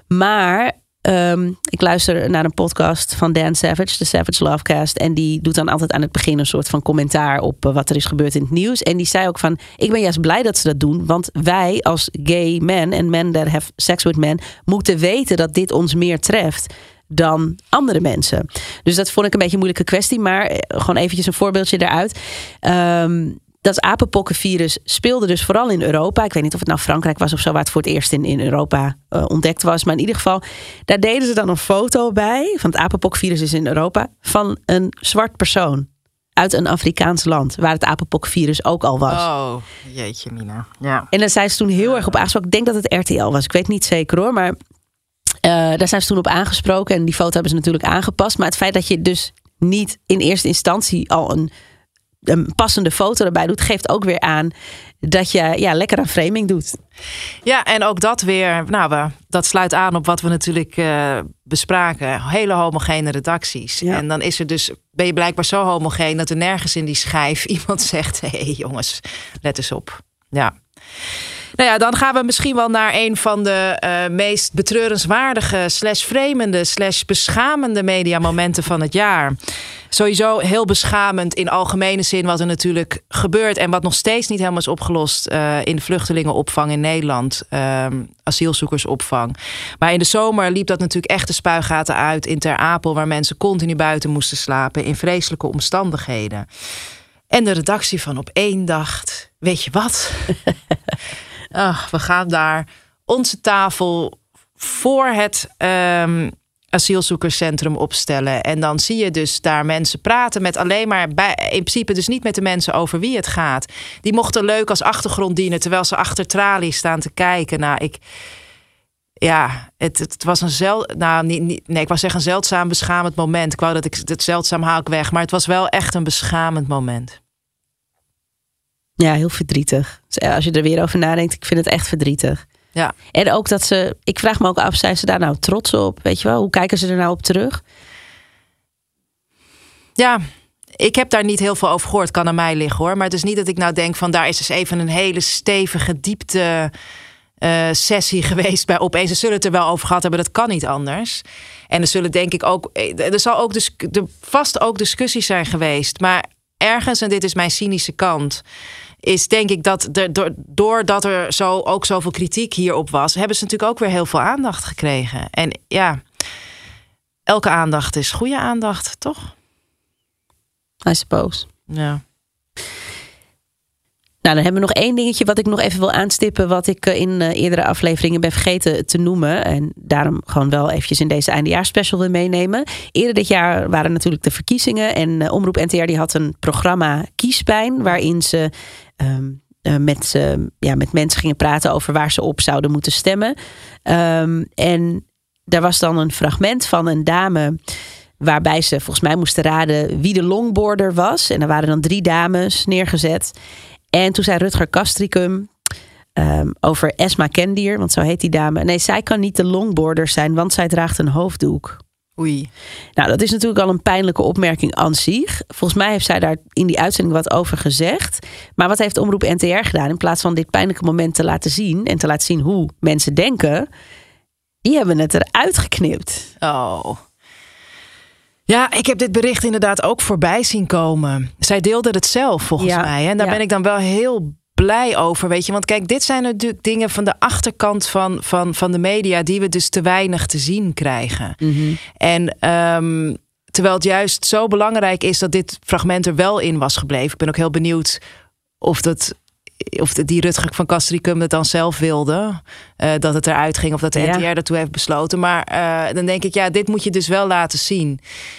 Maar ehm, ik luister naar een podcast van Dan Savage, de Savage Lovecast. En die doet dan altijd aan het begin een soort van commentaar op eh, wat er is gebeurd in het nieuws. En die zei ook van, ik ben juist blij dat ze dat doen. Want wij als gay men en men that have sex with men... moeten weten dat dit ons meer treft dan andere mensen. Dus dat vond ik een beetje een moeilijke kwestie. Maar eh, gewoon eventjes een voorbeeldje daaruit. Ehm, dat apenpokkenvirus speelde dus vooral in Europa. Ik weet niet of het nou Frankrijk was of zo, waar het voor het eerst in, in Europa eh, ontdekt was. Maar in ieder geval, daar deden ze dan een foto bij. Van het apenpokkenvirus is in Europa. Van een zwart persoon uit een Afrikaans land. Waar het apenpokkenvirus ook al was. Oh, jeetje Mina. Ja. En daar zijn ze toen heel erg op aangesproken. Ik denk dat het RTL was. Ik weet niet zeker hoor. Maar eh, daar zijn ze toen op aangesproken. En die foto hebben ze natuurlijk aangepast. Maar het feit dat je dus niet in eerste instantie al een, een passende foto erbij doet, geeft ook weer aan dat je ja, lekker aan framing doet. Ja, en ook dat weer, nou, we, dat sluit aan op wat we natuurlijk eh, bespraken. Hele homogene redacties. Ja. En dan is er dus, ben je blijkbaar zo homogeen dat er nergens in die schijf iemand zegt: hé hey, jongens, let eens op. Ja. Nou ja, dan gaan we misschien wel naar een van de eh, meest betreurenswaardige, slash fremende, slash beschamende mediamomenten van het jaar. Sowieso heel beschamend in algemene zin wat er natuurlijk gebeurt en wat nog steeds niet helemaal is opgelost eh, in de vluchtelingenopvang in Nederland, ehm, asielzoekersopvang. Maar in de zomer liep dat natuurlijk echt de spuigaten uit in Ter Apel, waar mensen continu buiten moesten slapen in vreselijke omstandigheden. En de redactie van Op één dacht, weet je wat? Ach, we gaan daar onze tafel voor het, ehm, asielzoekerscentrum opstellen. En dan zie je dus daar mensen praten met alleen maar bij, in principe dus niet met de mensen over wie het gaat. Die mochten leuk als achtergrond dienen terwijl ze achter tralies staan te kijken. Nou, ik. Ja, het, het was een zel, nou, niet, niet, nee, ik wou zeggen een zeldzaam beschamend moment. Ik wou dat ik het zeldzaam haal ik weg, maar het was wel echt een beschamend moment. Ja, heel verdrietig. Dus, Als je er weer over nadenkt, ik vind het echt verdrietig. Ja. En ook dat ze, ik vraag me ook af, zijn ze daar nou trots op? Weet je wel, hoe kijken ze er nou op terug? Ja, ik heb daar niet heel veel over gehoord. Kan aan mij liggen hoor. Maar het is niet dat ik nou denk van daar is dus even een hele stevige diepte eh, sessie geweest bij opeens. Ze zullen het er wel over gehad hebben. Dat kan niet anders. En er zullen denk ik ook. Er zal ook dus er vast ook discussies zijn geweest. Maar ergens, en dit is mijn cynische kant. Is denk ik dat er, doordat er zo, ook zoveel kritiek hierop was, hebben ze natuurlijk ook weer heel veel aandacht gekregen. En ja, elke aandacht is goede aandacht, toch? I suppose. Ja. Nou, dan hebben we nog één dingetje wat ik nog even wil aanstippen. Wat ik eh, in eh, eerdere afleveringen ben vergeten te noemen. En daarom gewoon wel eventjes in deze eindejaarsspecial wil meenemen. Eerder dit jaar waren natuurlijk de verkiezingen. En uh, Omroep NTR die had een programma Kiespijn. Waarin ze uh, met, uh, ja, met mensen gingen praten over waar ze op zouden moeten stemmen. Um, en daar was dan een fragment van een dame waarbij ze volgens mij moesten raden wie de longboarder was. En er waren dan drie dames neergezet. En toen zei Rutger Kastricum um, over Esma Kendier, want zo heet die dame. Nee, zij kan niet de longboarder zijn, want zij draagt een hoofddoek. Oei. Nou, dat is natuurlijk al een pijnlijke opmerking aan zich. Volgens mij heeft zij daar in die uitzending wat over gezegd. Maar wat heeft Omroep NTR gedaan? In plaats van dit pijnlijke moment te laten zien en te laten zien hoe mensen denken, die hebben het eruit geknipt. Oh. Ja, ik heb dit bericht inderdaad ook voorbij zien komen. Zij deelde het zelf volgens Ja, mij. En daar ja. ben ik dan wel heel blij over, weet je. Want kijk, dit zijn natuurlijk dingen van de achterkant van, van, van de media... die we dus te weinig te zien krijgen. En ehm, terwijl het juist zo belangrijk is dat dit fragment er wel in was gebleven. Ik ben ook heel benieuwd of dat... Of die Rutger van Castricum het dan zelf wilde. eh, dat het eruit ging. Of dat de Ja. NTR daartoe heeft besloten. Maar eh, dan denk ik, ja, dit moet je dus wel laten zien.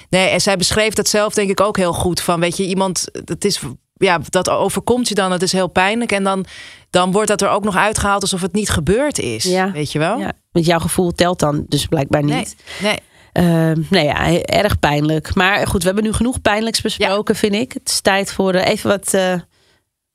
Nee, en zij beschreef dat zelf denk ik ook heel goed. Van weet je, iemand, dat is, ja, dat overkomt je dan. Het is heel pijnlijk. En dan, dan wordt dat er ook nog uitgehaald alsof het niet gebeurd is. Ja. Weet je wel? Ja, want jouw gevoel telt dan dus blijkbaar niet. nee. Ehm, nee, ja, erg pijnlijk. Maar goed, we hebben nu genoeg pijnlijks besproken, vind ik. Het is tijd voor eh, even wat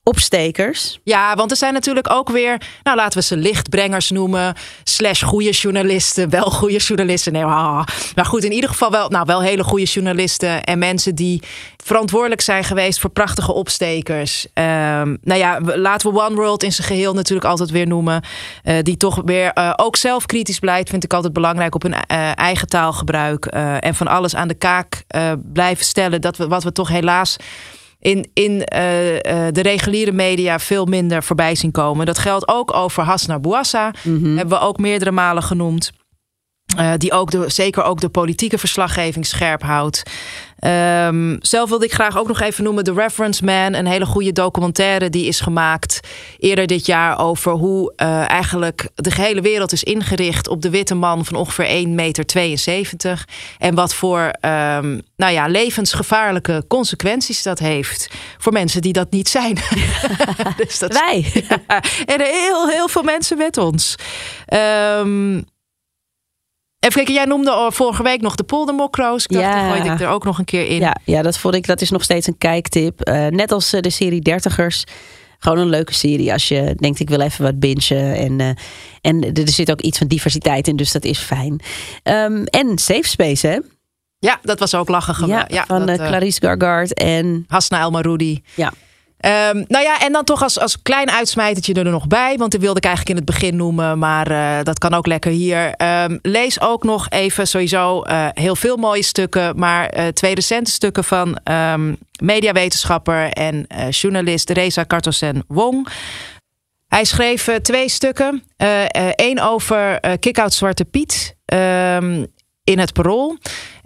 opstekers. Ja, want er zijn natuurlijk ook weer, nou laten we ze lichtbrengers noemen, slash goede journalisten, wel goede journalisten. Nee, maar goed, in ieder geval wel, nou, wel hele goede journalisten en mensen die verantwoordelijk zijn geweest voor prachtige opstekers. Ehm, nou ja, laten we One World in zijn geheel natuurlijk altijd weer noemen, eh, die toch weer eh, ook zelf kritisch blijft, vind ik altijd belangrijk op hun eh, eigen taalgebruik en van alles aan de kaak blijven stellen. Dat we wat we toch helaas in, in eh, eh, de reguliere media veel minder voorbij zien komen. Dat geldt ook over Hasna Bouassa. Hebben we ook meerdere malen genoemd. Eh, die ook de, zeker ook de politieke verslaggeving scherp houdt. Ehm, zelf wilde ik graag ook nog even noemen The Reference Man. Een hele goede documentaire die is gemaakt eerder dit jaar over hoe eh, eigenlijk de gehele wereld is ingericht op de witte man van ongeveer 1,72 meter. En wat voor um, nou ja, levensgevaarlijke consequenties dat heeft voor mensen die dat niet zijn. dus dat Wij. ja, en heel, heel veel mensen met ons. Um, even kijken, jij noemde vorige week nog de poldermokro's. Ik dacht, Ja. gooide ik er ook nog een keer in. Ja, ja, dat vond ik, dat is nog steeds een kijktip. Uh, net als uh, de serie Dertigers. Gewoon een leuke serie als je denkt ik wil even wat bingen. En, uh, en er zit ook iets van diversiteit in, dus dat is fijn. Um, en Safe Space, hè? Ja, dat was ook lachen. Ja, ja, van dat, Clarice Gargard en... Hasna El Maroudi. Ja. Um, nou ja, en dan toch als, als klein uitsmijtertje er nog bij. Want die wilde ik eigenlijk in het begin noemen. Maar uh, dat kan ook lekker hier. Um, lees ook nog even sowieso uh, heel veel mooie stukken. Maar uh, twee recente stukken van um, mediawetenschapper en journalist Reza Kartosen Wong. Hij schreef twee stukken. Eén over Kick-Out Zwarte Piet in het parool.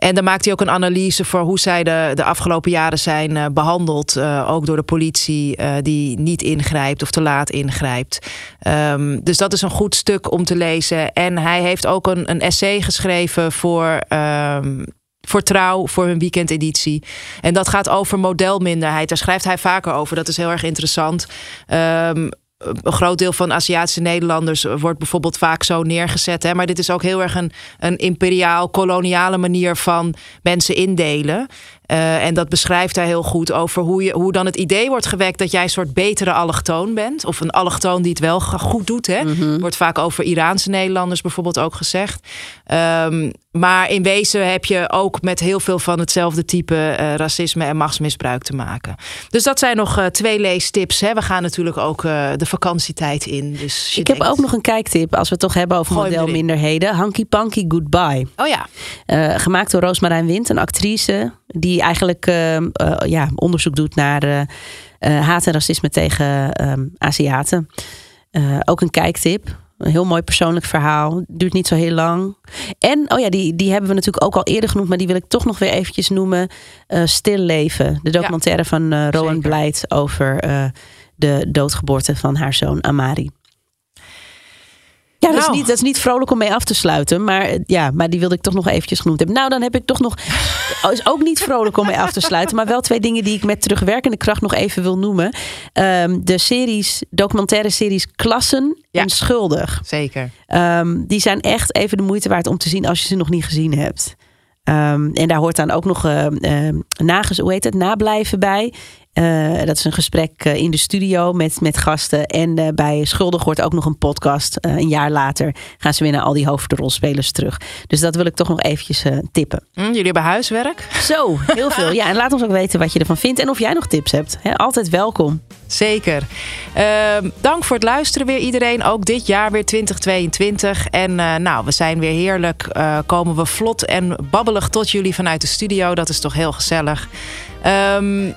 En dan maakt hij ook een analyse voor hoe zij de, de afgelopen jaren zijn uh, behandeld. Uh, ook door de politie, uh, die niet ingrijpt of te laat ingrijpt. Um, dus dat is een goed stuk om te lezen. En hij heeft ook een, een essay geschreven voor. Um, voor Trouw, voor hun weekendeditie. En dat gaat over modelminderheid. Daar schrijft hij vaker over. Dat is heel erg interessant. Um, een groot deel van Aziatische Nederlanders wordt bijvoorbeeld vaak zo neergezet. Hè? Maar dit is ook heel erg een, een imperiaal, koloniale manier van mensen indelen. Uh, en dat beschrijft hij heel goed over hoe, je, hoe dan het idee wordt gewekt dat jij een soort betere allochtoon bent. Of een allochtoon die het wel goed doet. Hè? Mm -hmm. Wordt vaak over Iraanse Nederlanders bijvoorbeeld ook gezegd. Um, maar in wezen heb je ook met heel veel van hetzelfde type uh, racisme en machtsmisbruik te maken. Dus dat zijn nog uh, twee leestips. Hè. We gaan natuurlijk ook uh, de vakantietijd in. Dus Ik denkt... heb ook nog een kijktip als we het toch hebben over Gooi modelminderheden. Hanky Panky Goodbye. Oh ja. gemaakt door Roosmarijn Wind, een actrice die eigenlijk ja, onderzoek doet naar haat en racisme tegen Aziaten. ook een kijktip. Een heel mooi persoonlijk verhaal. Duurt niet zo heel lang. En, oh ja, die, die hebben we natuurlijk ook al eerder genoemd, maar die wil ik toch nog weer eventjes noemen. Stil Leven. De documentaire ja, van Rowan Blijt over de doodgeboorte van haar zoon Amari. Ja, dat, nou. is niet, dat is niet vrolijk om mee af te sluiten. Maar, ja, maar die wilde ik toch nog eventjes genoemd hebben. Nou, dan heb ik toch nog... is ook niet vrolijk om mee af te sluiten. Maar wel twee dingen die ik met terugwerkende kracht nog even wil noemen. Um, de series, documentaire series Klassen ja. en Schuldig. Zeker. Um, die zijn echt even de moeite waard om te zien als je ze nog niet gezien hebt. Um, en daar hoort dan ook nog uh, uh, nages, hoe heet het, nablijven bij. Uh, dat is een gesprek uh, in de studio met, met gasten. En uh, bij Schuldig wordt ook nog een podcast. een jaar later gaan ze weer naar al die hoofdrolspelers terug. Dus dat wil ik toch nog eventjes tippen. Mm, jullie hebben huiswerk? Zo, heel veel. Ja, en laat ons ook weten wat je ervan vindt. En of jij nog tips hebt. He, altijd welkom. Zeker. Ehm, dank voor het luisteren weer iedereen. Ook dit jaar weer 2022. En nou, we zijn weer heerlijk. komen we vlot en babbelig tot jullie vanuit de studio. Dat is toch heel gezellig. Um,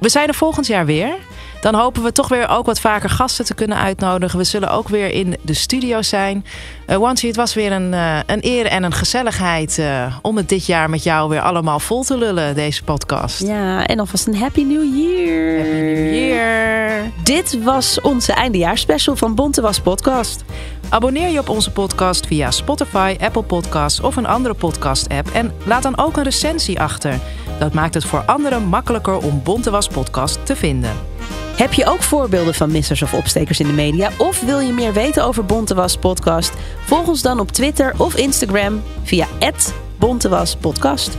we zijn er volgend jaar weer. Dan hopen we toch weer ook wat vaker gasten te kunnen uitnodigen. We zullen ook weer in de studio zijn. Uh, Wansi, het was weer een, uh, een eer en een gezelligheid uh, om het dit jaar met jou weer allemaal vol te lullen, deze podcast. Ja, en alvast een Happy New Year. Happy New Year. Dit was onze eindejaarsspecial van Bonte Was Podcast. Abonneer je op onze podcast via Spotify, Apple Podcasts of een andere podcast-app. En laat dan ook een recensie achter. Dat maakt het voor anderen makkelijker om Bonte Was Podcast te vinden. Heb je ook voorbeelden van missers of opstekers in de media? Of wil je meer weten over Bontewas Podcast? Volg ons dan op Twitter of Instagram via @bontewaspodcast.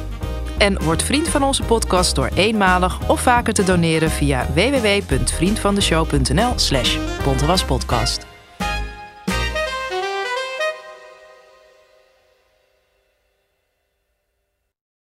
En word vriend van onze podcast door eenmalig of vaker te doneren via www.vriendvandeshow.nl/slash bontewaspodcast.